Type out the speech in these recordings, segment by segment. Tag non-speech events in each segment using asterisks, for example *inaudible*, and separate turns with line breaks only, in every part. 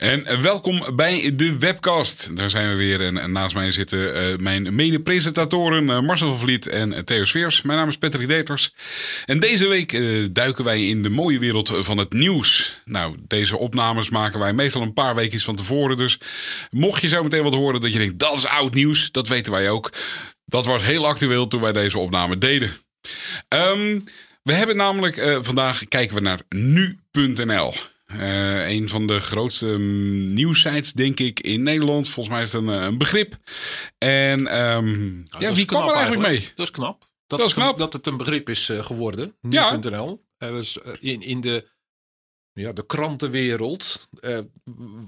En welkom bij de webcast. Daar zijn we weer. En naast mij zitten uh, mijn mede-presentatoren uh, Marcel van Vliet en Theo Sveers. Mijn naam is Patrick Deters. En deze week duiken wij in de mooie wereld van het nieuws. Nou, deze opnames maken wij meestal een paar weken van tevoren. Dus mocht je zo meteen wat horen dat je denkt, dat is oud nieuws. Dat weten wij ook. Dat was heel actueel toen wij deze opname deden. Um, we hebben namelijk vandaag, kijken we naar nu.nl. Uh, een van de grootste um, nieuwsites, denk ik, in Nederland. Volgens mij is het een, een begrip. En um, ja, wie kwam er eigenlijk mee?
Dat is knap. Dat,
dat
is
knap.
Een, dat het een begrip is uh, geworden. Nu.nl. Ja. Uh, in, in de, ja, de krantenwereld,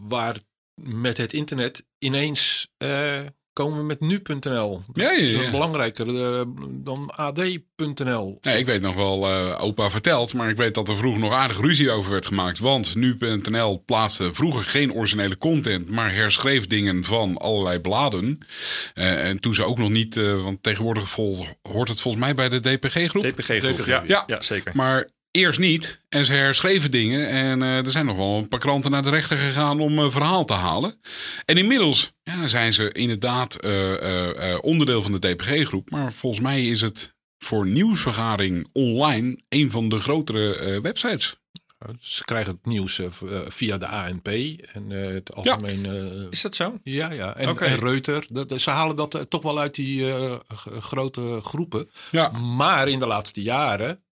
waar met het internet ineens komen we met nu.nl.
Ja, ja, ja.
Dat is belangrijker uh, dan ad.nl.
Nee, ik weet nog wel, uh, opa vertelt, maar ik weet dat er vroeger nog aardig ruzie over werd gemaakt. Want nu.nl plaatste vroeger geen originele content, maar herschreef dingen van allerlei bladen. Uh, en toen ze ook nog niet, want tegenwoordig vol, hoort het volgens mij bij de DPG-groep.
DPG-groep, DPG, ja, ja. ja, zeker.
Maar eerst niet. En ze herschreven dingen. En uh, er zijn nog wel een paar kranten naar de rechter gegaan om uh, verhaal te halen. En inmiddels ja, zijn ze inderdaad uh, onderdeel van de DPG-groep. Maar volgens mij is het voor nieuwsvergaring online een van de grotere websites.
Ze krijgen het nieuws via de ANP en het algemeen.
Ja. is dat zo?
Ja, ja. En, okay. en Reuter. Dat, ze halen dat toch wel uit die grote groepen.
Ja.
Maar in de laatste jaren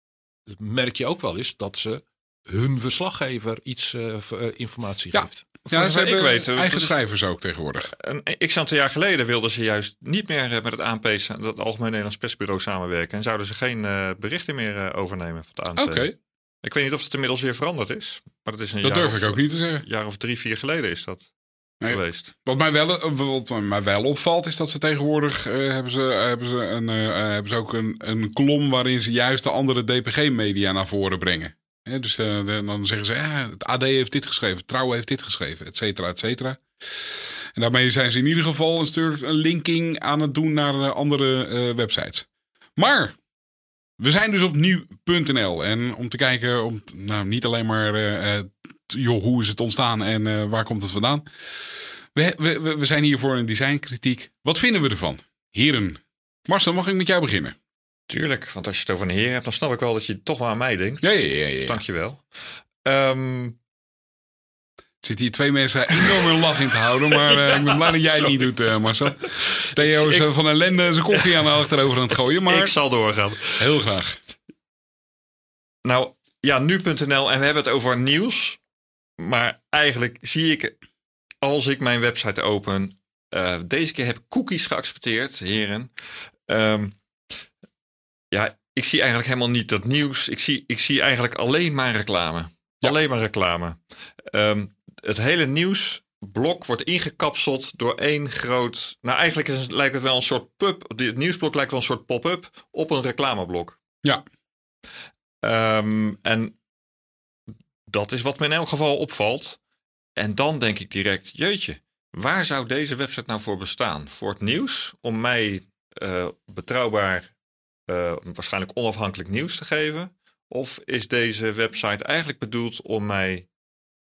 merk je ook wel eens dat ze hun verslaggever iets uh, informatie
ja.
geeft.
Ja, ze hebben ik weet, eigen dus schrijvers ook tegenwoordig.
Een x aantal jaar geleden wilden ze juist niet meer met het ANP, het Algemeen Nederlands Persbureau, samenwerken. En zouden ze geen uh, berichten meer uh, overnemen van het ANP.
Oké. Okay.
Ik weet niet of het inmiddels weer veranderd is. Maar dat is een
dat
jaar
durf
of,
ik ook niet te zeggen.
Een jaar of drie, vier geleden is dat.
Nee,
geweest.
Wat mij wel, wat mij wel opvalt is dat ze tegenwoordig uh, hebben, ze, hebben, ze een, uh, hebben ze ook een, een kolom waarin ze juist de andere DPG-media naar voren brengen. Dus uh, dan zeggen ze, ja, het AD heeft dit geschreven, Trouw heeft dit geschreven, et cetera, et cetera. En daarmee zijn ze in ieder geval een stuk een linking aan het doen naar andere websites. Maar we zijn dus op nieuw.nl. En om te kijken, om, nou, niet alleen maar joh, hoe is het ontstaan en uh, waar komt het vandaan? We, we, we zijn hier voor een designkritiek. Wat vinden we ervan? Heren, Marcel, mag ik met jou beginnen?
Tuurlijk, want als je het over een heer hebt, dan snap ik wel dat je toch wel aan mij denkt.
Ja, ja, ja. ja.
Dus dankjewel. Um...
Zitten hier twee mensen enorm een lach in te houden, maar uh, ik ben blij dat jij het *laughs* niet doet, uh, Marcel. Theo is van ellende zijn koffie aan de achterover aan het gooien, maar...
Ik zal doorgaan.
Heel graag.
Nou, ja, nu.nl en we hebben het over nieuws. Maar eigenlijk zie ik, als ik mijn website open, uh, deze keer heb ik cookies geaccepteerd, heren. Um, ja, ik zie eigenlijk helemaal niet dat nieuws. Ik zie, ik zie eigenlijk alleen maar reclame. Ja. Alleen maar reclame. Um, het hele nieuwsblok wordt ingekapseld door één groot. Nou, eigenlijk is, lijkt het wel een soort pub. Het nieuwsblok lijkt wel een soort pop-up op een reclameblok.
Ja.
Um, en dat is wat me in elk geval opvalt. En dan denk ik direct, jeetje, waar zou deze website nou voor bestaan? Voor het nieuws, om mij uh, betrouwbaar, uh, waarschijnlijk onafhankelijk nieuws te geven? Of is deze website eigenlijk bedoeld om mij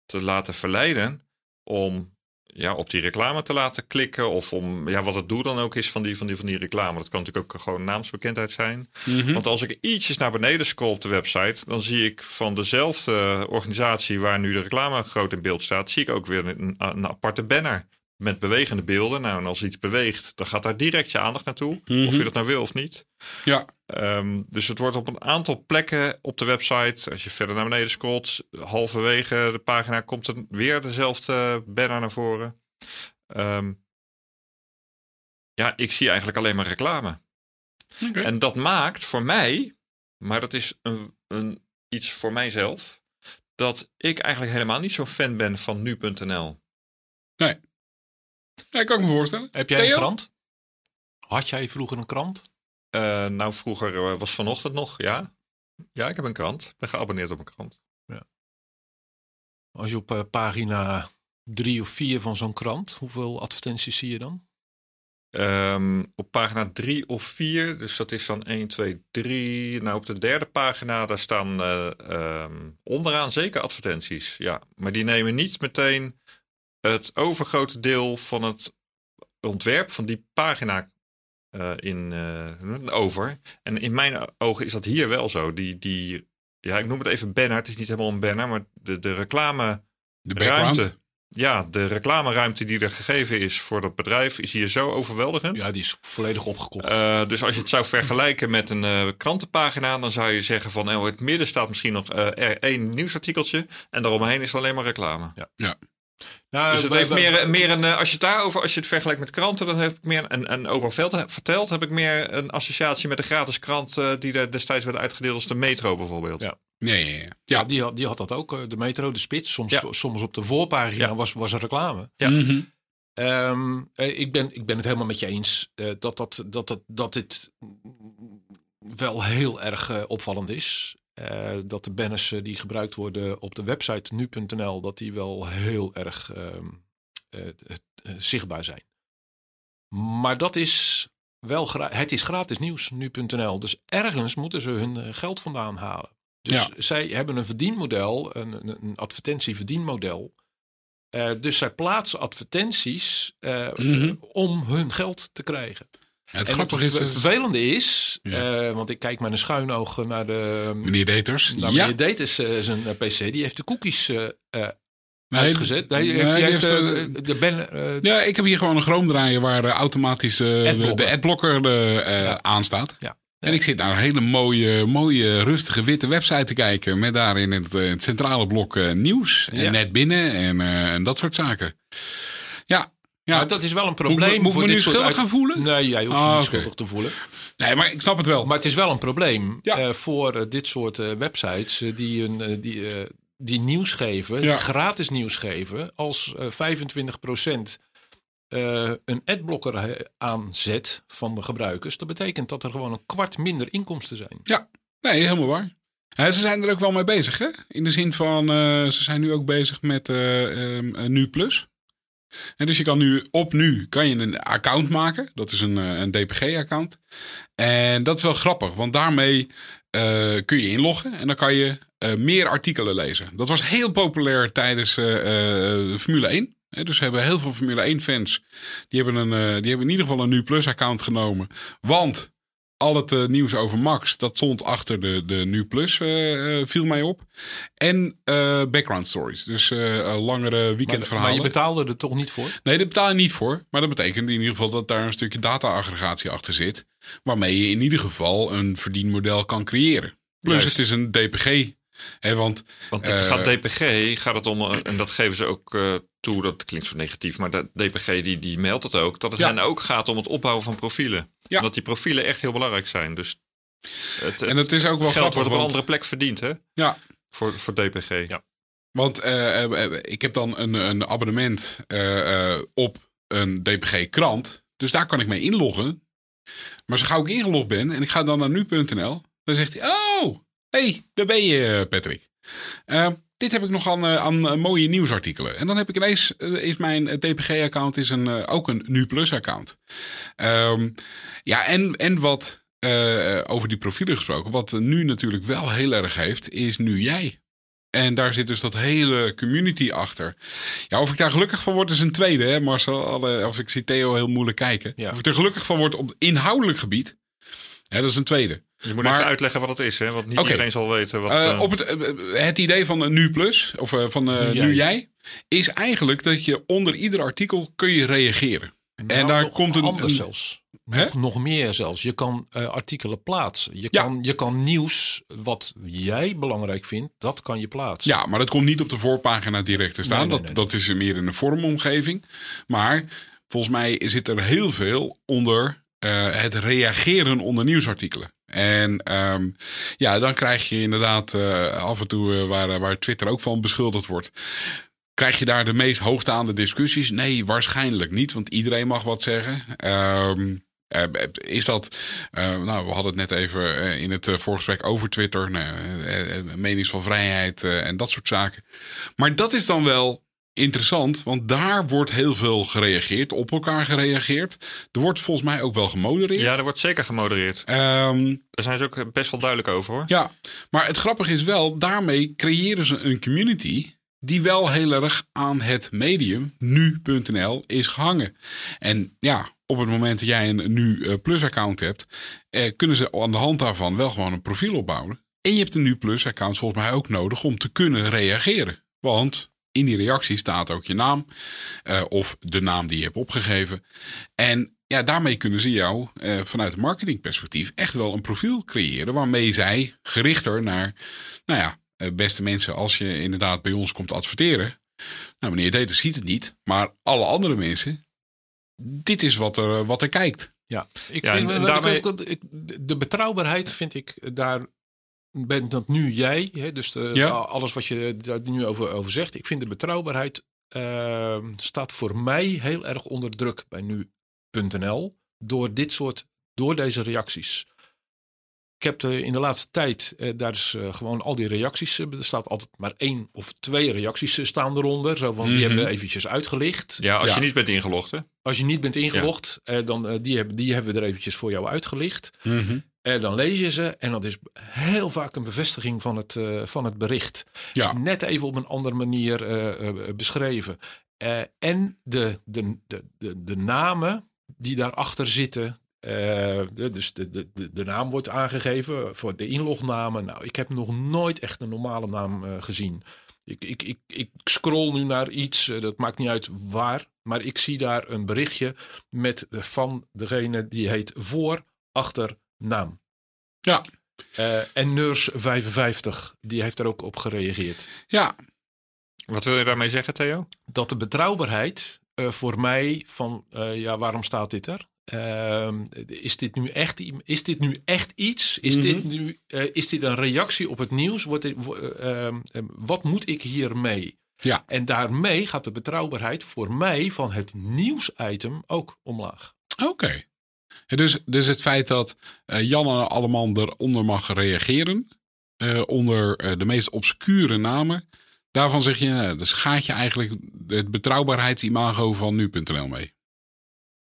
te laten verleiden om ja, op die reclame te laten klikken. Of om ja, wat het doel dan ook is van die, van die, van die reclame. Dat kan natuurlijk ook gewoon naamsbekendheid zijn.
Mm -hmm.
Want als ik ietsjes naar beneden scroll op de website, dan zie ik van dezelfde organisatie waar nu de reclame groot in beeld staat, zie ik ook weer een, een aparte banner. Met bewegende beelden. Nou, en als iets beweegt, dan gaat daar direct je aandacht naartoe. Mm -hmm. Of je dat nou wil of niet.
Ja.
Um, dus het wordt op een aantal plekken op de website. Als je verder naar beneden scrolt, halverwege de pagina komt er weer dezelfde banner naar voren. Um, ja, ik zie eigenlijk alleen maar reclame.
Okay.
En dat maakt voor mij, maar dat is een, een, iets voor mijzelf, dat ik eigenlijk helemaal niet zo fan ben van nu.nl.
Nee. Ja, kan ik me voorstellen.
Heb jij
Theo?
een krant? Had jij vroeger een krant?
Eh, nou, vroeger eh, was vanochtend nog, ja. Ja, ik heb een krant. Ik ben geabonneerd op een krant.
Als je op eh, pagina drie of vier van zo'n krant, hoeveel advertenties zie je dan?
Ehm, op pagina 3 of 4, dus dat is dan 1, 2, 3. Nou, op de derde pagina, daar staan eh, ehm, onderaan zeker advertenties. Ja, maar die nemen niet meteen het overgrote deel van het ontwerp van die pagina eh, in, eh, over. En in mijn ogen is dat hier wel zo. Die, die, ja, ik noem het even banner. Het is niet helemaal een banner, maar de, de reclame
De
ruimte. Ja, de reclameruimte die er gegeven is voor dat bedrijf is hier zo overweldigend.
Ja, die is volledig opgekocht.
Eh, dus als je het zou vergelijken met een krantenpagina, dan zou je zeggen van oh, in het midden staat misschien nog er één nieuwsartikeltje en daaromheen is alleen maar reclame.
Nou,
dus het heeft meer, meer een, eh, als je het daarover, als je het vergelijkt met kranten, dan heb ik meer een, en Veld verteld, heb ik meer een associatie met de gratis krant eh, die er destijds werd uitgedeeld als de Metro bijvoorbeeld.
Ja.
Nee, ja, ja.
Ja,
ja.
die, had, die had dat ook. eh, De metro, de spits. Soms,
Ja.
soms op de voorpagina
Ja.
was, was er reclame.
Ja.
Mhm.
Ehm, eh, ik, ben, ik ben het helemaal met je eens eh, dat, dat, dat, dat, dat dit wel heel erg opvallend is. Eh, dat de banners eh, die gebruikt worden op de website nu.nl, dat die wel heel erg ehm, eh, zichtbaar zijn. Maar dat is wel het is gratis nieuws nu.nl. Dus ergens moeten ze hun geld vandaan halen. Dus
Ja.
zij hebben een verdienmodel, een, een, advertentieverdienmodel. Dus zij plaatsen advertenties
Mhm.
om hun geld te krijgen.
Het
en
grappige
het
is, dat
vervelende is,
Ja.
eh, want ik kijk met een schuin oog naar de
meneer Deters.
naar
ja,
meneer Datus, eh, zijn eh, PC, die heeft de cookies eh,
Nee,
uitgezet. Nee, die
nee,
heeft, heeft,
heeft,
de eh,
ja, ik heb hier gewoon een Chrome draaien waar automatisch de,
Adblocker.
de adblocker
Ja.
aanstaat.
Ja.
En ik zit naar een hele mooie, mooie, rustige witte website te kijken. Met daarin het, het centrale blok nieuws en net binnen en, en dat soort zaken. Ja, ja.
maar dat is wel een
Moet
probleem
moet ik
voor
me nu
dit soort
schuldig
uit-
gaan voelen?
Nee, jij hoeft je
Ah,
niet schuldig te voelen.
Nee, maar ik snap het wel.
Maar het is wel een probleem
Ja.
eh, voor eh, dit soort eh, websites die, een, die, die nieuws geven,
Ja.
die gratis nieuws geven, als eh 25% eh, een adblocker aanzet van de gebruikers. Dat betekent dat er gewoon een kwart minder inkomsten zijn.
Ja, nee, helemaal waar. Ja, ze zijn er ook wel mee bezig, hè? In de zin van, ze zijn nu ook bezig met eh, ehm, eh, Nu Plus. En dus je kan nu op Nu kan je een account maken. Dat is een, eh, een DPG-account. En dat is wel grappig, want daarmee eh, kun je inloggen en dan kan je eh, meer artikelen lezen. Dat was heel populair tijdens Formule 1. Hè, dus we hebben heel veel Formule 1-fans. Die, hebben een, die hebben in ieder geval een Nu Plus-account genomen. Want al het eh, nieuws over Max, dat stond achter de, de Nu Plus, eh, eh, viel mij op. En background stories. Dus langere weekendverhalen.
maar je betaalde er toch niet voor?
Nee, daar betaal je niet voor. Maar dat betekent in ieder geval dat daar een stukje data-aggregatie achter zit. Waarmee je in ieder geval een verdienmodel kan creëren. Plus
Juist.
het is een DPG. Hè, want
Want het gaat DPG, gaat het om, en dat geven ze ook toe, dat klinkt zo negatief, maar de DPG die, die meldt het ook, dat het
Ja.
hen ook gaat om het opbouwen van profielen.
Ja.
En dat die profielen echt heel belangrijk zijn. Dus het,
en het is ook wel
geld
grappig.
wordt op een andere plek verdiend, hè?
Ja,
Voor, voor DPG.
Ja.
Want eh, eh, eh, ik heb dan een, een abonnement op een DPG-krant. Dus daar kan ik mee inloggen. Maar zo gauw ik ingelogd ben en ik ga dan naar nu.nl, dan zegt hij: Oh, hey, daar ben je, Patrick. Eh, dit heb ik nog aan, eh, aan eh, mooie nieuwsartikelen. En dan heb ik ineens, eh, is mijn DPG-account is een, ook een Nu Plus-account. Ehm, ja, en, en wat over die profielen gesproken, wat nu natuurlijk wel heel erg heeft, is nu jij. En daar zit dus dat hele community achter. Ja, of ik daar gelukkig van word is een tweede, hè, Marcel. Alle, of ik zie Theo heel moeilijk kijken.
Ja.
Of ik er gelukkig van word op inhoudelijk gebied. Hè, dat is een tweede.
Je moet
Maar-
even uitleggen wat het is, hè? Want niet iedereen zal weten wat...
Eh,
eh,
op het, eh, het idee van een Nu Plus, of van eh,
Nu
Nu,
Jij.
jij. is eigenlijk dat je onder ieder artikel kun je reageren. en
Nou,
daar
nog
komt een...
anders
een-
zelfs.
Hè?
Nog, nog meer zelfs. Je kan eh, artikelen plaatsen. Je,
Ja.
kan, je kan nieuws wat jij belangrijk vindt, dat kan je plaatsen.
Ja, maar dat komt niet op de voorpagina direct te staan.
Nee, nee,
dat,
nee.
dat is meer in een vormomgeving. Maar volgens mij zit er heel veel onder eh, het reageren onder nieuwsartikelen. En ehm, ja, dan krijg je inderdaad eh, af en toe eh, waar, waar Twitter ook van beschuldigd wordt. Krijg je daar de meest hoogstaande discussies? Nee, waarschijnlijk niet, want iedereen mag wat zeggen. Ehm, eh, is dat, nou, we hadden het net even in het voorgesprek over Twitter, nou, menings van vrijheid en dat soort zaken. Maar dat is dan wel interessant, want daar wordt heel veel gereageerd, op elkaar gereageerd. Er wordt volgens mij ook wel gemodereerd.
Ja, er wordt zeker gemodereerd.
Um,
Daar zijn ze ook best wel duidelijk over hoor.
Ja, maar het grappige is wel, daarmee creëren ze een community die wel heel erg aan het medium nu.nl is gehangen. En ja, op het moment dat jij een nu Plus account hebt, eh, kunnen ze aan de hand daarvan wel gewoon een profiel opbouwen. En je hebt een nu Plus account volgens mij ook nodig om te kunnen reageren. Want in die reactie staat ook je naam uh, of de naam die je hebt opgegeven. En ja, daarmee kunnen ze jou uh, vanuit een marketingperspectief echt wel een profiel creëren waarmee zij gerichter naar, nou ja, uh, beste mensen, als je inderdaad bij ons komt adverteren. Nou, meneer Deter ziet het niet, maar alle andere mensen, dit is wat er, wat er kijkt.
Ja, ik ja, vind, en, daarmee... ik, de betrouwbaarheid vind ik daar bent dat nu jij, hè, dus de, alles wat je daar nu over, over zegt. Ik vind de betrouwbaarheid uh, staat voor mij heel erg onder druk bij nu.nl door dit soort, door deze reacties. Ik heb de, in de laatste tijd, eh, daar is uh, gewoon al die reacties, er staat altijd maar één of twee reacties staan eronder. Zo van, die mm -hmm. hebben we eventjes uitgelicht.
Ja, als ja. je niet bent ingelogd hè?
Als je niet bent ingelogd, ja. dan die, hebben, die hebben we er eventjes voor jou uitgelicht.
Mm -hmm.
En dan lees je ze en dat is heel vaak een bevestiging van het, uh, van het bericht.
Ja.
Net even op een andere manier uh, uh, beschreven. en de, de, de, de, de namen die daarachter zitten. De, dus de, de, de, de, naam wordt aangegeven voor de inlognamen. Nou, ik heb nog nooit echt een normale naam gezien. Ik, ik, ik, ik scroll nu naar iets, dat maakt niet uit waar. Maar ik zie daar een berichtje met van degene die heet voor, achter, naam.
Ja.
Uh, en Nurs55, die heeft er ook op gereageerd.
Ja.
Wat wil je daarmee zeggen, Theo?
Dat de betrouwbaarheid uh, voor mij van, uh, ja, waarom staat dit er? Ehm, is, dit nu echt, is dit nu echt iets? Is, mm -hmm. dit nu, is dit een reactie op het nieuws? Wordt dit, ehm, wat moet ik hiermee?
Ja.
En daarmee gaat de betrouwbaarheid voor mij van het nieuwsitem ook omlaag.
Oké. Okay. Dus, dus het feit dat uh, Jan Alleman eronder mag reageren, uh, onder uh, de meest obscure namen, daarvan zeg je, dus gaat je eigenlijk het betrouwbaarheidsimago van nu.nl mee?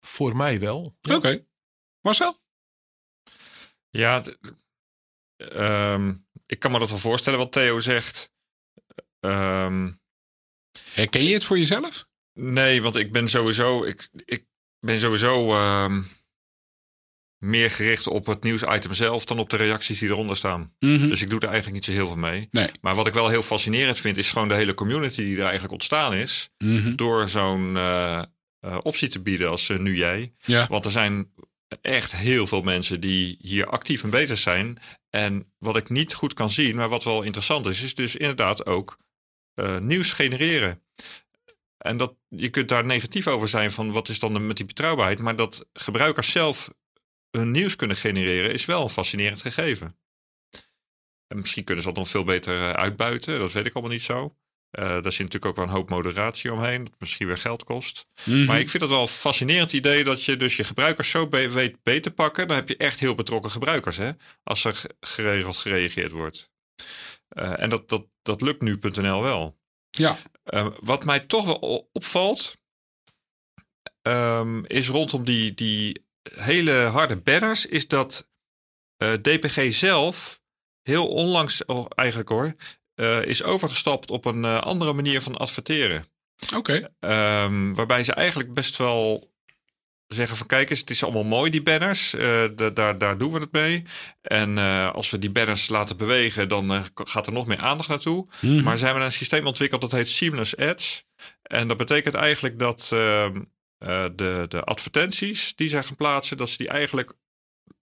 Voor mij wel.
Ja. Oké. Okay. Marcel?
Ja, um, ik kan me dat wel voorstellen wat Theo zegt. Um,
Herken je het voor jezelf?
Nee, want ik ben sowieso, ik, ik ben sowieso um, meer gericht op het nieuwsitem zelf dan op de reacties die eronder staan.
Mm -hmm.
Dus ik doe er eigenlijk niet zo heel veel mee.
Nee.
Maar wat ik wel heel fascinerend vind, is gewoon de hele community die er eigenlijk ontstaan is.
Mm -hmm.
Door zo'n uh, uh, optie te bieden als uh, nu jij.
Ja.
Want er zijn echt heel veel mensen die hier actief en bezig zijn. En wat ik niet goed kan zien, maar wat wel interessant is, is dus inderdaad ook nieuws genereren. En dat, je kunt daar negatief over zijn van wat is dan de, met die betrouwbaarheid. Maar dat gebruikers zelf hun nieuws kunnen genereren, is wel een fascinerend gegeven. En misschien kunnen ze dat nog veel beter uitbuiten, dat weet ik allemaal niet zo. Uh, daar zit natuurlijk ook wel een hoop moderatie omheen, dat misschien weer geld kost.
Mm -hmm.
Maar ik vind het wel een fascinerend idee dat je dus je gebruikers zo be weet beter pakken. Dan heb je echt heel betrokken gebruikers, hè? als er geregeld gereageerd wordt. Uh, en dat, dat, dat lukt nu.nl wel.
Ja.
Uh, wat mij toch wel opvalt, um, is rondom die, die hele harde banners is dat uh, DPG zelf heel onlangs, oh, eigenlijk hoor, uh, is overgestapt op een uh, andere manier van adverteren.
Oké.
Okay. Um, waarbij ze eigenlijk best wel zeggen van kijk eens, het is allemaal mooi die banners, daar, daar doen we het mee. En als we die banners laten bewegen, dan gaat er nog meer aandacht naartoe.
Mhm.
Mm. Maar ze hebben een systeem ontwikkeld dat heet Seamless Ads. En dat betekent eigenlijk dat ehm, uh, de, de advertenties die zij gaan plaatsen, dat ze die eigenlijk,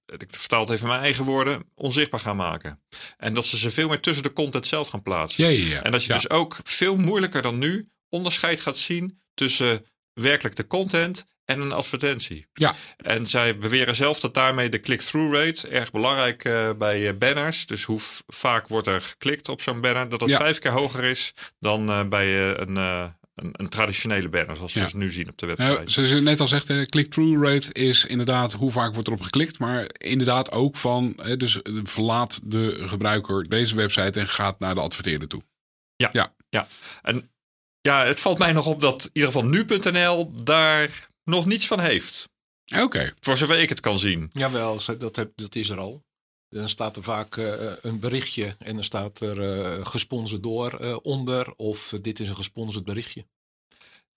ik vertaal het even mijn eigen woorden, onzichtbaar gaan maken. En dat ze ze veel meer tussen de content zelf gaan plaatsen.
Ja, ja, ja.
En dat je dus ook veel moeilijker dan nu onderscheid gaat zien tussen werkelijk de content en een advertentie.
Ja.
En zij beweren zelf dat daarmee de click-through rate erg belangrijk uh, bij uh, banners. Dus hoe vaak wordt er geklikt op zo'n banner, dat dat vijf keer hoger is dan uh, bij een, een, een traditionele banner, zoals we nu zien op de website. Nou,
zoals je net al zegt, de click-through rate is inderdaad hoe vaak wordt erop geklikt. Maar inderdaad ook van, dus verlaat de gebruiker deze website en gaat naar de adverteerder toe.
Ja, ja. ja. En ja, het valt mij nog op dat in ieder geval nu.nl daar nog niets van heeft.
Oké.
Voor zover ik het kan zien.
Jawel, dat, heb, dat is er al. Dan staat er vaak uh, een berichtje en dan staat er uh, gesponsord door uh, onder. Of dit is een gesponsord berichtje.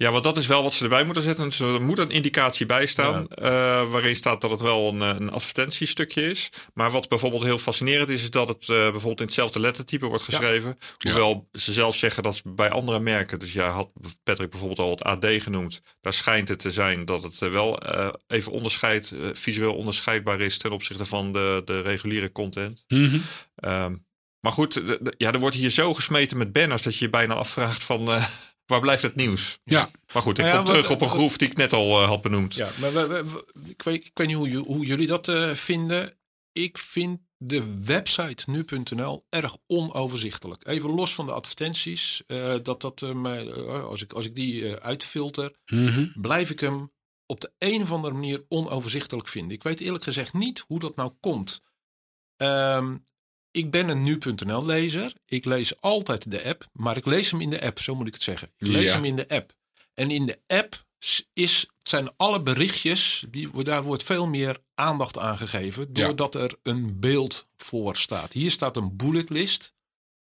Ja, want dat is wel wat ze erbij moeten zetten. Dus er moet een indicatie bij staan. Uh, waarin staat dat het wel een, een advertentiestukje is. Maar wat bijvoorbeeld heel fascinerend is, is dat het uh, bijvoorbeeld in hetzelfde lettertype wordt geschreven. Hoewel ze zelf zeggen dat bij andere merken. Dus ja, had Patrick bijvoorbeeld al het AD genoemd. Daar schijnt het te zijn dat het wel even onderscheid, visueel onderscheidbaar is ten opzichte van de, de reguliere content.
Mm -hmm.
um, maar goed, ja, er wordt hier zo gesmeten met banners dat je je bijna afvraagt van waar blijft het nieuws?
Ja.
Maar goed, ik nou ja, kom terug op een groef die ik net al uh, had benoemd.
Ja, maar we, we, ik, weet, ik weet niet hoe, hoe jullie dat uh, vinden. Ik vind de website nu.nl erg onoverzichtelijk. Even los van de advertenties. Uh, dat dat, mij, als, ik, als ik die uitfilter,
mm -hmm.
blijf ik hem op de een of andere manier onoverzichtelijk vinden. Ik weet eerlijk gezegd niet hoe dat nou komt. Um, ik ben een nu.nl lezer. Ik lees altijd de app, maar ik lees hem in de app, zo moet ik het zeggen. Ik lees
Ja.
hem in de app. En in de app is, zijn alle berichtjes, die, daar wordt veel meer aandacht aan gegeven,
Ja.
doordat er een beeld voor staat. Hier staat een bulletlist.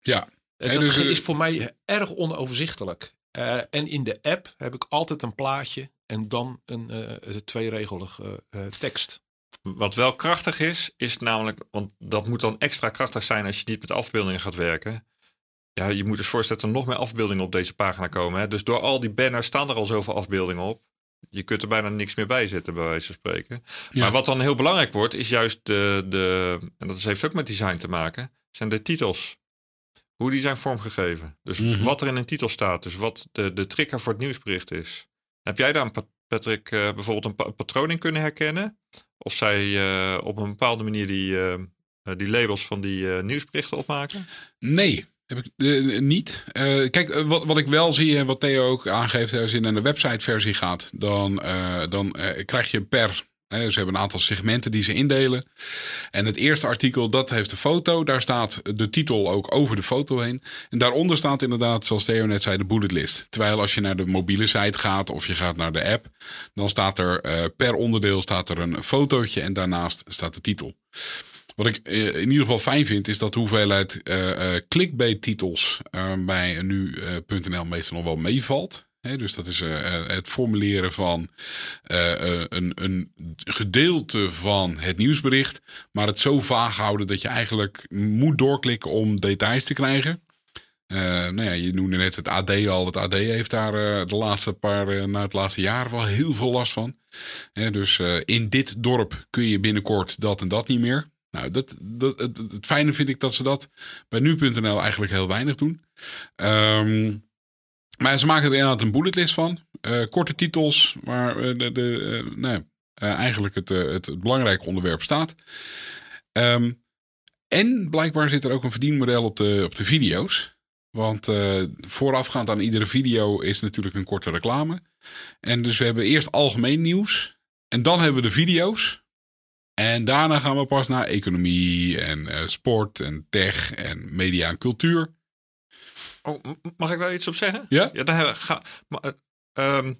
Ja. Hè,
dat
dus, eh,
is voor mij erg onoverzichtelijk. Eh, en in de app heb ik altijd een plaatje en dan een eh tweeregelige tekst.
Wat wel krachtig is, is namelijk, want dat moet dan extra krachtig zijn als je niet met afbeeldingen gaat werken. Ja, je moet dus voorstellen dat er nog meer afbeeldingen op deze pagina komen. Hè? Dus door al die banners staan er al zoveel afbeeldingen op. Je kunt er bijna niks meer bij zetten, bij wijze van spreken.
Ja.
Maar wat dan heel belangrijk wordt, is juist de, de, en dat heeft ook met design te maken, zijn de titels. Hoe die zijn vormgegeven. Dus
Mhm.
wat er in een titel staat. Dus wat de, de trigger voor het nieuwsbericht is. Heb jij daar, Pat- Patrick, eh, bijvoorbeeld een pa- patroon in kunnen herkennen? Of zij eh, op een bepaalde manier die, eh, die labels van die eh, nieuwsberichten opmaken?
Nee, heb ik niet. Kijk, wat, wat ik wel zie en wat Theo ook aangeeft, als je naar de websiteversie gaat, dan, dan krijg je per. Ze hebben een aantal segmenten die ze indelen. En het eerste artikel, dat heeft de foto. Daar staat de titel ook over de foto heen. En daaronder staat inderdaad, zoals Theo net zei, de bullet list. Terwijl als je naar de mobiele site gaat of je gaat naar de app, dan staat er eh, per onderdeel staat er een fotootje en daarnaast staat de titel. Wat ik eh, in ieder geval fijn vind, is dat de hoeveelheid eh eh clickbait-titels bij nu.nl meestal nog wel meevalt. Dus dat is eh, eh, het formuleren van eh, een, een gedeelte van het nieuwsbericht, maar het zo vaag houden dat je eigenlijk moet doorklikken om details te krijgen. Nou ja, je noemde net het AD al. Het AD heeft daar de laatste paar, na het laatste jaar wel heel veel last van. Dus in dit dorp kun je binnenkort dat en dat niet meer. Nou, dat, dat, het, het fijne vind ik dat ze dat bij nu.nl eigenlijk heel weinig doen. Ehm, maar ze maken er inderdaad een bulletlist van. Eh, korte titels, waar eh, de, de, eh, eigenlijk het, het, belangrijke onderwerp staat. Ehm, en blijkbaar zit er ook een verdienmodel op de, op de video's. Want voorafgaand aan iedere video is natuurlijk een korte reclame. En dus we hebben eerst algemeen nieuws. En dan hebben we de video's. En daarna gaan we pas naar economie en sport en tech en media en cultuur.
Oh, mag ik daar iets op zeggen?
Ja?
Ja, dan hebben we, ga, maar, eh, ehm,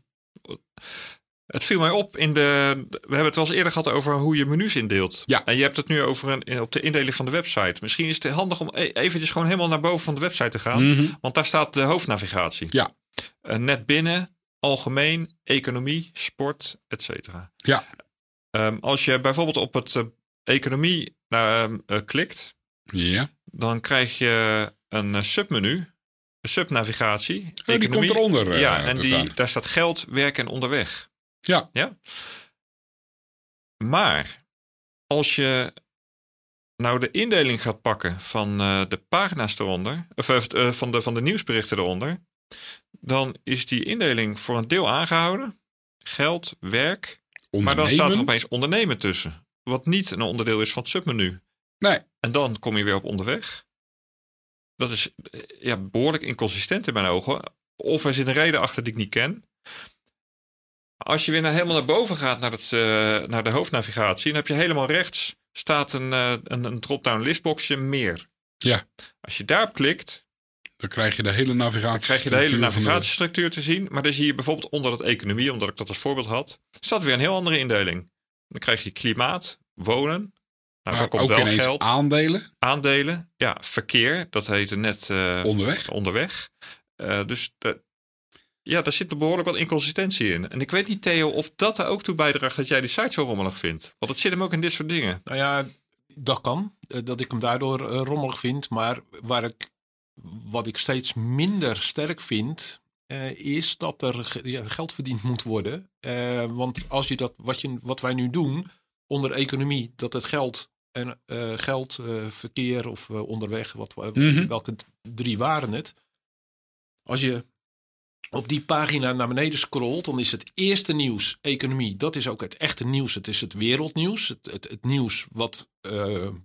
het viel mij op in de. We hebben het wel eens eerder gehad over hoe je menus indeelt.
Ja.
En je hebt het nu over een, op de indeling van de website. Misschien is het handig om e- eventjes gewoon helemaal naar boven van de website te gaan.
Mhm.
Want daar staat de hoofdnavigatie.
Ja.
Eh, net binnen, algemeen, economie, sport, et cetera.
Ja.
Ehm, als je bijvoorbeeld op het eh, economie eh, klikt,
Ja.
dan krijg je een submenu, subnavigatie.
Oh, die komt eronder eh,
ja, en die,
staan.
daar staat geld, werk en onderweg.
Ja.
ja. Maar als je nou de indeling gaat pakken van eh, de pagina's eronder, of eh, van, de, van de nieuwsberichten eronder, dan is die indeling voor een deel aangehouden. Geld, werk, maar dan staat er opeens ondernemen tussen. Wat niet een onderdeel is van het submenu.
Nee.
En dan kom je weer op onderweg. Dat is eh, ja, behoorlijk inconsistent in mijn ogen. of er zit een reden achter die ik niet ken. Als je weer naar, helemaal naar boven gaat, naar, het, uh, naar de hoofdnavigatie, dan heb je helemaal rechts staat een, uh, een, een drop-down listboxje meer.
Ja.
Als je daarop klikt,
dan krijg je de hele navigatie.
krijg je de hele navigatiestructuur te zien. Maar dan zie je bijvoorbeeld onder het economie, omdat ik dat als voorbeeld had, staat weer een heel andere indeling. Dan krijg je klimaat, wonen.
Nou, maar komt ook wel geld. Aandelen.
Aandelen, ja, verkeer. Dat heette net uh,
onderweg.
onderweg. Uh, dus de, ja, daar zit er behoorlijk wat inconsistentie in. En ik weet niet, Theo, of dat er ook toe bijdraagt dat jij die site zo rommelig vindt. Want het zit hem ook in dit soort dingen.
Nou ja, dat kan. Eh, dat ik hem daardoor rommelig vind. Maar waar ik, wat ik steeds minder sterk vind, uh, is dat er ja, geld verdiend moet worden. Uh, want als je dat, wat, je, wat wij nu doen onder economie, dat het geld en uh, geld, verkeer of onderweg, wat, mm -hmm. welke drie waren het? Als je op die pagina naar beneden scrolt, dan is het eerste nieuws economie. Dat is ook het echte nieuws. Het is het wereldnieuws. Het, het, het nieuws wat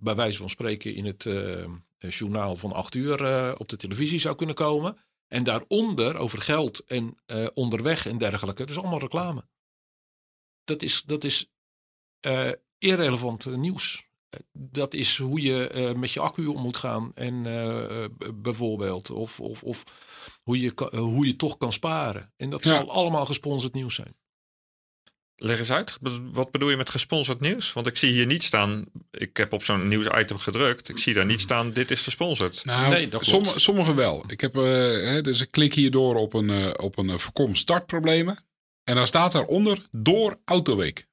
bij wijze van spreken in het journaal van acht uur op de televisie zou kunnen komen. En daaronder over geld en onderweg en dergelijke. Dat is allemaal reclame. Dat is, dat is irrelevant nieuws. Dat is hoe je uh, met je accu om moet gaan. En bijvoorbeeld. Of, of, of hoe, je, hoe je toch kan sparen. En dat ja. zal allemaal gesponsord nieuws zijn.
Leg eens uit, wat bedoel je met gesponsord nieuws? Want ik zie hier niet staan, ik heb op zo'n nieuwsitem gedrukt, ik zie daar niet staan, dit is gesponsord.
Nou, nee, dat sommige, sommige wel. Ik heb, uh, dus ik klik hierdoor op een, uh, op een voorkom startproblemen. En dan staat daaronder door Autoweek.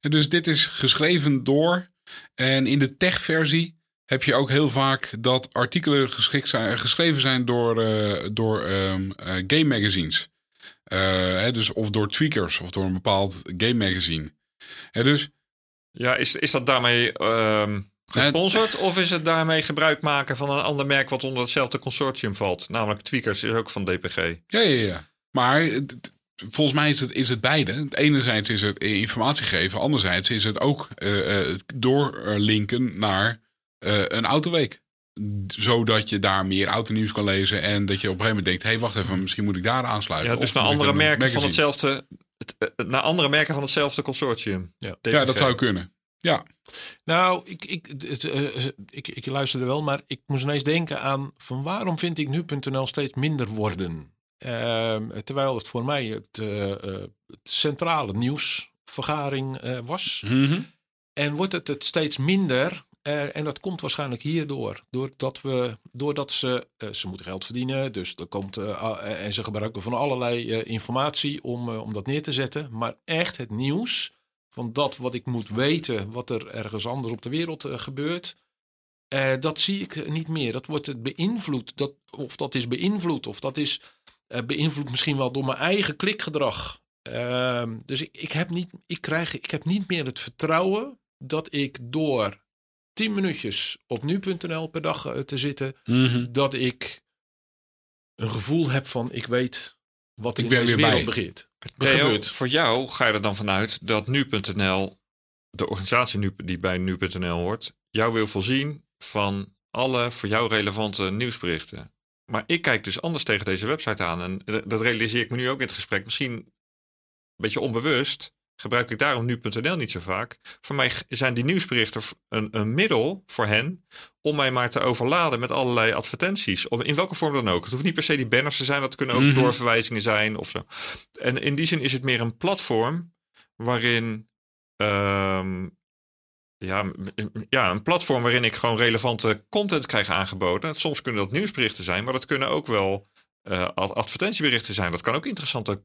En dus dit is geschreven door. En in de tech-versie heb je ook heel vaak dat artikelen zijn, geschreven zijn door, uh, door um, game magazines. Uh, dus of door tweakers of door een bepaald game magazine. dus,
ja, is, is dat daarmee uh, gesponsord? of is het daarmee gebruik maken van een ander merk wat onder hetzelfde consortium valt? Namelijk tweakers is ook van DPG.
Ja, ja, ja. Maar volgens mij is het, is het beide. Enerzijds is het informatie geven. Anderzijds is het ook uh, doorlinken naar een autoweek zodat je daar meer autonieuws kan lezen. En dat je op een gegeven moment denkt: hé, hey, wacht even, misschien moet ik daar aansluiten.
Ja, dus naar andere merken van hetzelfde. Het, naar andere merken van hetzelfde consortium.
Ja, ja dat zou kunnen. Ja.
Nou, ik, ik, het, uh, ik, ik luisterde wel, maar ik moest ineens denken aan van waarom vind ik nu.nl steeds minder worden? Uh, terwijl het voor mij het, uh, het centrale nieuwsvergaring was.
Mm -hmm.
En wordt het het steeds minder uh, en dat komt waarschijnlijk hierdoor. Doordat, we, doordat ze, uh, ze moeten geld verdienen. Dus er komt, uh, en ze gebruiken van allerlei informatie om, om dat neer te zetten. Maar echt het nieuws van dat wat ik moet weten, wat er ergens anders op de wereld gebeurt. dat zie ik niet meer. Dat wordt beïnvloed. Dat, of dat is beïnvloed. Of dat is beïnvloed misschien wel door mijn eigen klikgedrag. Ehm, dus ik, ik, heb niet, ik, krijg, ik heb niet meer het vertrouwen dat ik door 10 minuutjes op nu.nl per dag eh, te zitten,
mhm.
dat ik een gevoel heb van ik weet wat ik in deze wereld begeert.
Theo, voor jou ga je er dan vanuit dat nu.nl, de organisatie nu, die bij nu.nl hoort, jou wil voorzien van alle voor jou relevante nieuwsberichten. Maar ik kijk dus anders tegen deze website aan. En dat realiseer ik me nu ook in het gesprek. Misschien een beetje onbewust gebruik ik daarom nu.nl niet zo vaak. Voor mij zijn die nieuwsberichten een, een middel voor hen om mij maar te overladen met allerlei advertenties. In welke vorm dan ook. Het hoeft niet per se die banners te zijn, dat kunnen ook mm doorverwijzingen zijn of zo. En in die zin is het meer een platform waarin. Um, ja, ja, een platform waarin ik gewoon relevante content krijg aangeboden. Soms kunnen dat nieuwsberichten zijn, maar dat kunnen ook wel uh, advertentieberichten zijn. Dat kan ook interessante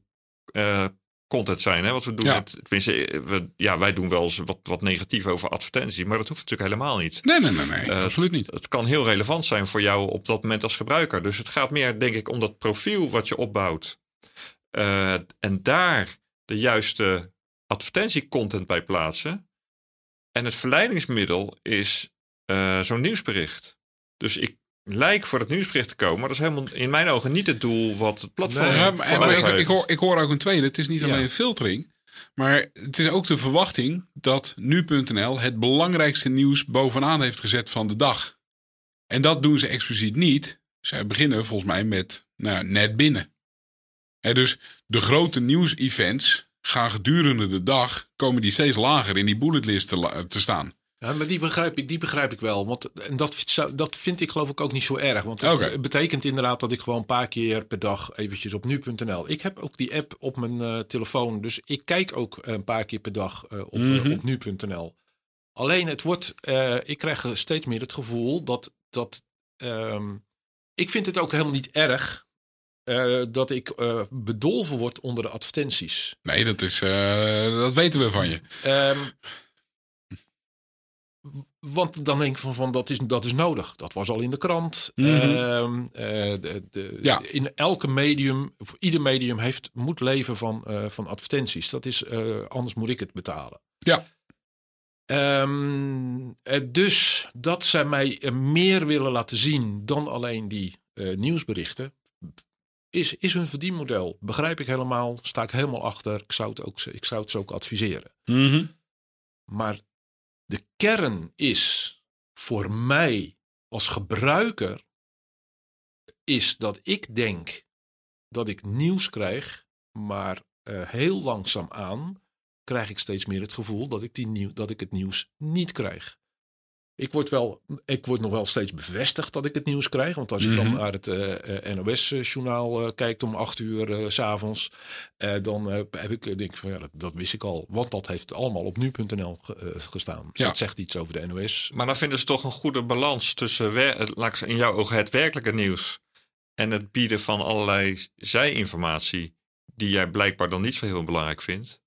uh, content zijn. Hè? Wat we doen, ja. met, tenminste, we, ja, wij doen wel eens wat, wat negatief over advertenties, maar dat hoeft natuurlijk helemaal niet.
Nee, nee, nee, nee uh, absoluut niet.
Het kan heel relevant zijn voor jou op dat moment als gebruiker. Dus het gaat meer, denk ik, om dat profiel wat je opbouwt. En daar de juiste advertentiecontent bij plaatsen. En het verleidingsmiddel is uh, zo'n nieuwsbericht. Dus ik lijkt voor het nieuwsbericht te komen. Maar dat is helemaal in mijn ogen niet het doel wat het platform nee,
maar, maar ik, ik, hoor, ik hoor ook een tweede. Het is niet alleen filtering. Maar het is ook de verwachting dat nu.nl het belangrijkste nieuws bovenaan heeft gezet van de dag. En dat doen ze expliciet niet. Zij beginnen volgens mij met nou, net binnen. En dus de grote nieuws-events gaan gedurende de dag, komen die steeds lager in die bulletlist te, te staan.
Ja, maar die begrijp ik, die begrijp ik wel. Want en dat, dat vind ik geloof ik ook niet zo erg. Want het betekent inderdaad dat ik gewoon een paar keer per dag eventjes op nu.nl. Ik heb ook die app op mijn uh, telefoon. Dus ik kijk ook een paar keer per dag uh, op, mm -hmm. op nu.nl. Alleen het wordt, ik krijg steeds meer het gevoel dat, dat um, ik vind het ook helemaal niet erg uh, dat ik uh, bedolven word onder de advertenties.
Nee, dat, is, uh, dat weten we van je. Um,
want dan denk ik van, van dat, is, dat is nodig. Dat was al in de krant. Mm -hmm. de, de, ja. In elke medium, of ieder medium heeft, moet leven van, van advertenties. Dat is, anders moet ik het betalen.
Ja.
Um, dus dat zij mij meer willen laten zien dan alleen die nieuwsberichten, is, is hun verdienmodel. Begrijp ik helemaal, sta ik helemaal achter. Ik zou het, ook, ik zou het ze ook adviseren.
Mm -hmm.
Maar de kern is voor mij als gebruiker, is dat ik denk dat ik nieuws krijg, maar uh, heel langzaam aan krijg ik steeds meer het gevoel dat ik, die nieuw, dat ik het nieuws niet krijg. Ik word, wel, ik word nog wel steeds bevestigd dat ik het nieuws krijg. Want als mm -hmm. ik dan mhm. naar het uh, uh, NOS-journaal uh, kijkt om acht uur s s'avonds, dan heb ik, denk van ja, dat, dat, wist ik al. Want dat heeft allemaal op nu.nl ge, gestaan. Ja. Dat zegt iets over de NOS.
Maar dan vinden ze toch een goede balans tussen, in jouw ogen, het werkelijke nieuws en het bieden van allerlei zijinformatie, die jij blijkbaar dan niet zo heel belangrijk vindt.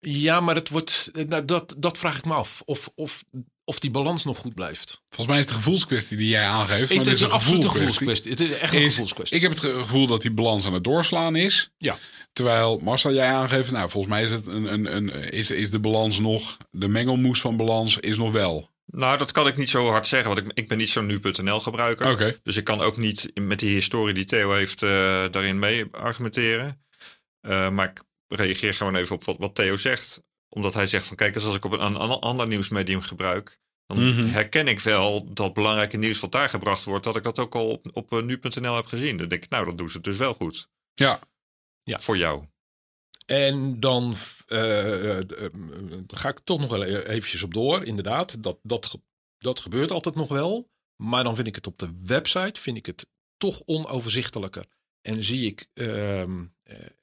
Ja, maar het wordt, nou, dat, dat vraag ik me af. Of, of, of die balans nog goed blijft.
Volgens mij is het de gevoelskwestie die jij aangeeft.
Het is een absolute gevoelskwestie. Het is echt een gevoelskwestie.
Ik heb het gevoel dat die balans aan het doorslaan is.
Ja.
Terwijl Marcel, jij aangeeft, nou volgens mij is, het een, een, een, is, is de balans nog, de mengelmoes van balans is nog wel.
Nou, dat kan ik niet zo hard zeggen, want ik, ik ben niet zo'n nu.nl gebruiker.
Okay.
Dus ik kan ook niet met die historie die Theo heeft uh, daarin mee argumenteren. Uh, maar ik reageer gewoon even op wat, wat Theo zegt. Omdat hij zegt van kijk, als ik op een, een ander nieuwsmedium gebruik, dan mm -hmm. herken ik wel dat belangrijke nieuws wat daar gebracht wordt, dat ik dat ook al op, op nu.nl heb gezien. Dan denk ik, nou, dat doen ze dus wel goed.
Ja.
ja. Voor jou.
En dan uh, uh, ga ik toch nog wel eventjes op door. Inderdaad, dat, dat, dat gebeurt altijd nog wel. Maar dan vind ik het op de website vind ik het toch onoverzichtelijker. En zie ik, uh,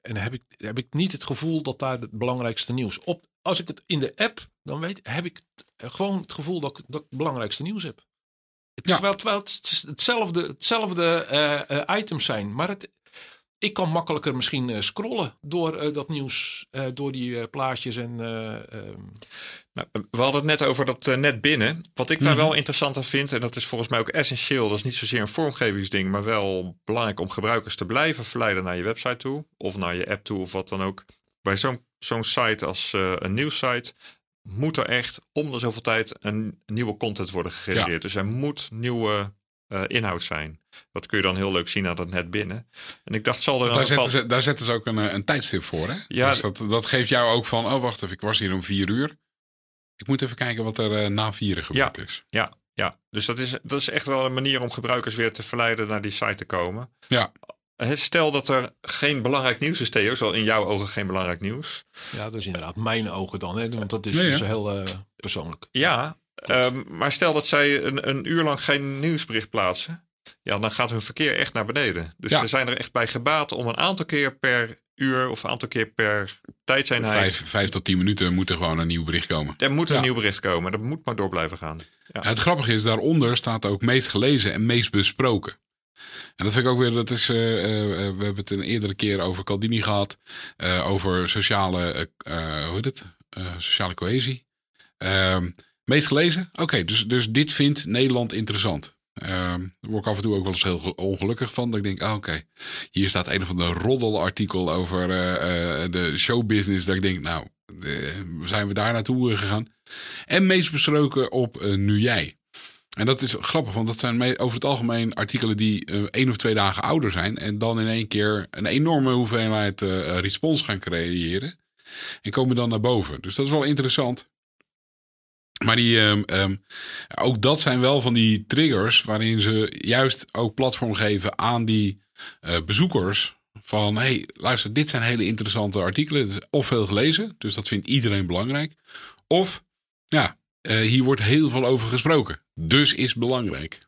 en heb ik, heb ik niet het gevoel dat daar het belangrijkste nieuws op. Als ik het in de app, dan weet, heb ik gewoon het gevoel dat ik, dat ik het belangrijkste nieuws heb. Het, ja. terwijl, terwijl het hetzelfde, hetzelfde uh, uh, items zijn, maar het, ik kan makkelijker misschien uh, scrollen door uh, dat nieuws, uh, door die plaatjes en. Ehm,
nou, we hadden het net over dat net binnen. Wat ik daar mm -hmm. wel interessant aan vind, en dat is volgens mij ook essentieel, dat is niet zozeer een vormgevingsding, maar wel belangrijk om gebruikers te blijven verleiden naar je website toe, of naar je app toe, of wat dan ook. Bij zo'n zo'n site als een nieuwssite moet er echt om de zoveel tijd een nieuwe content worden gegenereerd. Ja. Dus er moet nieuwe uh, inhoud zijn. Dat kun je dan heel leuk zien aan het net binnen. En ik dacht, zal er
daar, zetten ze, daar zetten ze ook een, een tijdstip voor, hè? Ja. Dus dat, dat geeft jou ook van, oh wacht even, ik was hier om vier uur. Ik moet even kijken wat er uh, na vieren gebeurd
ja,
is.
Ja, ja. dus dat is, dat is echt wel een manier om gebruikers weer te verleiden naar die site te komen.
Ja.
Stel dat er geen belangrijk nieuws is, Theo, zo in jouw ogen geen belangrijk nieuws.
Ja, dat is inderdaad mijn ogen dan, hè? want dat is nee, dus heel uh, persoonlijk.
Ja, um, maar stel dat zij een, een uur lang geen nieuwsbericht plaatsen. Ja, dan gaat hun verkeer echt naar beneden. Dus ja. ze zijn er echt bij gebaat om een aantal keer per uur of een aantal keer per tijdseenheid.
Vijf, vijf tot tien minuten moet er gewoon een nieuw bericht komen.
Er moet een ja. nieuw bericht komen. Dat moet maar door blijven gaan.
Ja. het grappige is, daaronder staat ook meest gelezen en meest besproken. En dat vind ik ook weer, dat is, uh, uh, we hebben het een eerdere keer over Caldini gehad. Uh, over sociale, hoe heet het? sociale cohesie. Ehm, meest gelezen? Oké, okay, dus, dus dit vindt Nederland interessant. Uh, daar word ik af en toe ook wel eens heel ongelukkig van. Dat ik denk, ah, oké, hier staat een of ander roddelartikel over uh, uh, de showbusiness. Dat ik denk, nou, zijn we daar naartoe gegaan? En meest besproken op Nu Jij. En dat is grappig, want dat zijn over het algemeen artikelen die één of twee dagen ouder zijn. En dan in één keer een enorme hoeveelheid respons gaan creëren. En komen dan naar boven. Dus dat is wel interessant. Maar die, um, um, ook dat zijn wel van die triggers waarin ze juist ook platform geven aan die bezoekers van hey, luister, dit zijn hele interessante artikelen. Of veel gelezen, dus dat vindt iedereen belangrijk. Of ja, hier wordt heel veel over gesproken. Dus is belangrijk.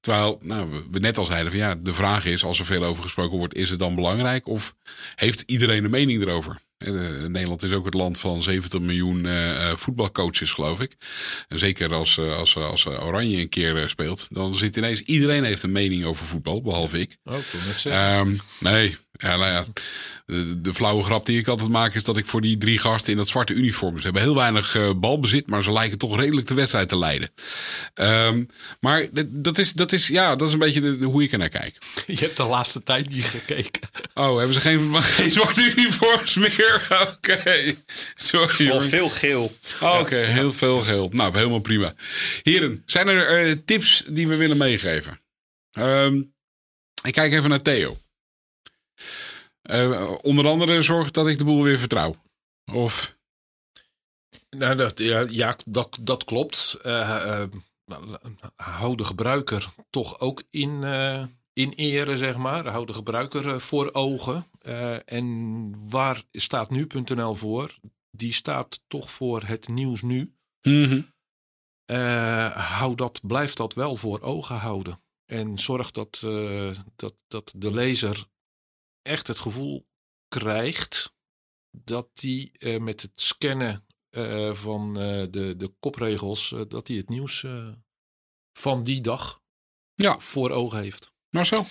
Terwijl, nou, we net al zeiden van ja, de vraag is, als er veel over gesproken wordt, is het dan belangrijk? Of heeft iedereen een mening erover? Eh, Nederland is ook het land van 70 miljoen uh, voetbalcoaches, geloof ik. En zeker als, als, als Oranje een keer speelt, dan zit ineens iedereen heeft een mening over voetbal, behalve ik.
Oh, um,
nee, ja, nou ja, de, de, flauwe grap die ik altijd maak is dat ik voor die drie gasten in dat zwarte uniform. Ze hebben heel weinig uh, balbezit, maar ze lijken toch redelijk de wedstrijd te leiden. Um, maar dat is, dat, is, ja, dat is een beetje de, hoe ik er naar kijk. *laughs*
Je hebt de laatste tijd niet gekeken.
Oh, hebben ze geen, *laughs* geen zwarte uniforms meer? *laughs* Oké, sorry.
Wel veel geel.
Oh, Oké, heel veel geel. Nou, helemaal prima. Heren, zijn er uh, tips die we willen meegeven? Um, ik kijk even naar Theo. Uh, onder andere zorg dat ik de boel weer vertrouw. Of.
Nou, dat, ja, ja dat, dat klopt. Uh, uh, hou de gebruiker toch ook in, in ere, zeg maar. Hou de gebruiker voor ogen. en waar staat nu.nl voor? Die staat toch voor het nieuws nu.
Mm
hou dat, blijf dat wel voor ogen houden. En zorg dat, dat, dat de lezer echt het gevoel krijgt dat hij met het scannen van de, de kopregels, dat hij het nieuws van die dag
ja.
voor ogen heeft.
Marcel?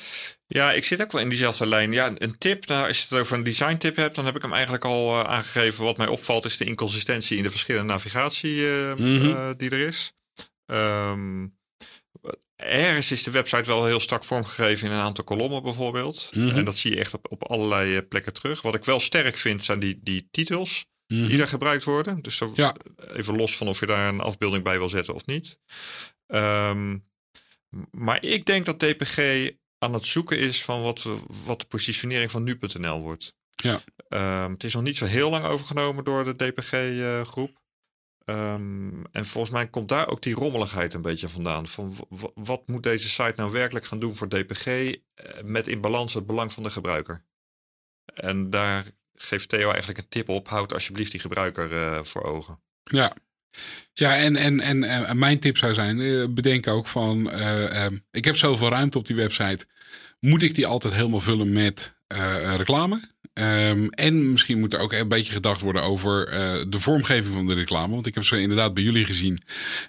Ja, ik zit ook wel in diezelfde lijn. Ja, een tip, nou, als je het over een design tip hebt, dan heb ik hem eigenlijk al aangegeven. Wat mij opvalt is de inconsistentie in de verschillende navigatie mm -hmm. die er is. Um, Ergens is de website wel heel strak vormgegeven in een aantal kolommen bijvoorbeeld.
Mhm.
En dat zie je echt op, op allerlei eh, plekken terug. Wat ik wel sterk vind zijn die, die titels
mhm.
die daar gebruikt worden. Dus zo, even los van of je daar een afbeelding bij wil zetten of niet. Um, maar ik denk dat DPG aan het zoeken is van wat, wat de positionering van nu.nl wordt.
Ja.
Um, het is nog niet zo heel lang overgenomen door de DPG-groep. Uh, Um, en volgens mij komt daar ook die rommeligheid een beetje vandaan. Van wat moet deze site nou werkelijk gaan doen voor DPG uh, met in balans het belang van de gebruiker? En daar geeft Theo eigenlijk een tip op. Houd alsjeblieft die gebruiker uh, voor ogen.
Ja, ja, en, en, en, mijn tip zou zijn: uh, bedenk ook van. Uh, ik heb zoveel ruimte op die website. Moet ik die altijd helemaal vullen met reclame? Um, en misschien moet er ook een beetje gedacht worden over uh, de vormgeving van de reclame. Want ik heb ze inderdaad bij jullie gezien.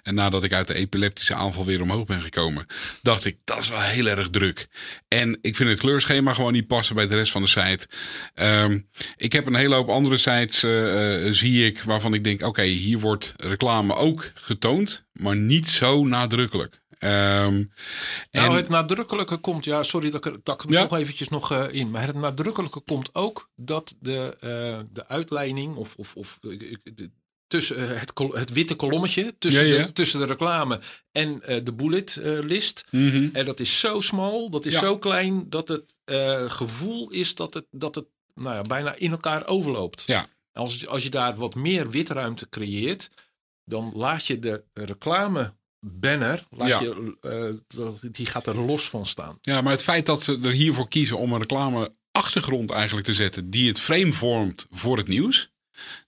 En nadat ik uit de epileptische aanval weer omhoog ben gekomen, dacht ik, dat is wel heel erg druk. En ik vind het kleurschema gewoon niet passen bij de rest van de site. Um, ik heb een hele hoop andere sites, uh, zie ik, waarvan ik denk, oké, hier wordt reclame ook getoond, maar niet zo nadrukkelijk. Um,
nou, het nadrukkelijke komt, ja, sorry dat ik, dat ik ja? nog eventjes nog uh, in, maar het nadrukkelijke komt ook dat de, uh, de uitleiding of, of, of de, tussen het, het, witte kolommetje tussen,
ja, ja.
De, tussen de reclame en de bullet list.
Mm -hmm.
En dat is zo smal, dat is zo klein dat het gevoel is dat het, dat het nou ja, bijna in elkaar overloopt.
Ja.
Als, als je daar wat meer witruimte creëert, dan laat je de reclame banner, laat
Ja.
je, uh, die gaat er los van staan.
Ja, maar het feit dat ze er hiervoor kiezen om een reclame achtergrond eigenlijk te zetten die het frame vormt voor het nieuws,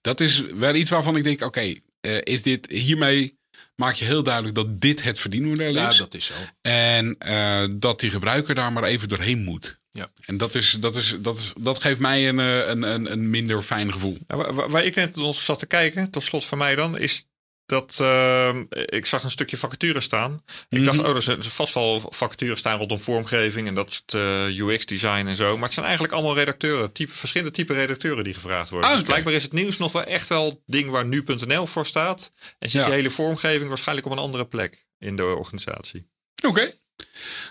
dat is wel iets waarvan ik denk, oké, eh, is dit hiermee maak je heel duidelijk dat dit het verdienmodel
Ja,
is
dat is zo.
en eh, dat die gebruiker daar maar even doorheen moet.
Ja.
En dat, is, dat, is, dat, is, dat geeft mij een, eh, een, een, een minder fijn gevoel.
Waar, waar- waar ik net nog zat te kijken, tot slot van mij dan, is dat eh, ik zag een stukje vacature staan. Ik dacht,
Mhm.
oh, er zijn vast wel vacatures staan rondom vormgeving en dat soort eh, UX-design en zo. Maar het zijn eigenlijk allemaal redacteuren, type, verschillende type redacteuren die gevraagd worden.
Ah,
Dus blijkbaar is het nieuws nog wel echt wel het ding waar nu.nl voor staat. En zit
Ja.
je hele vormgeving waarschijnlijk op een andere plek in de organisatie.
Oké.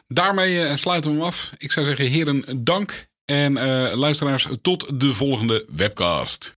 Daarmee eh, sluiten we hem af. Ik zou zeggen, heren, dank. En eh, luisteraars, tot de volgende webcast.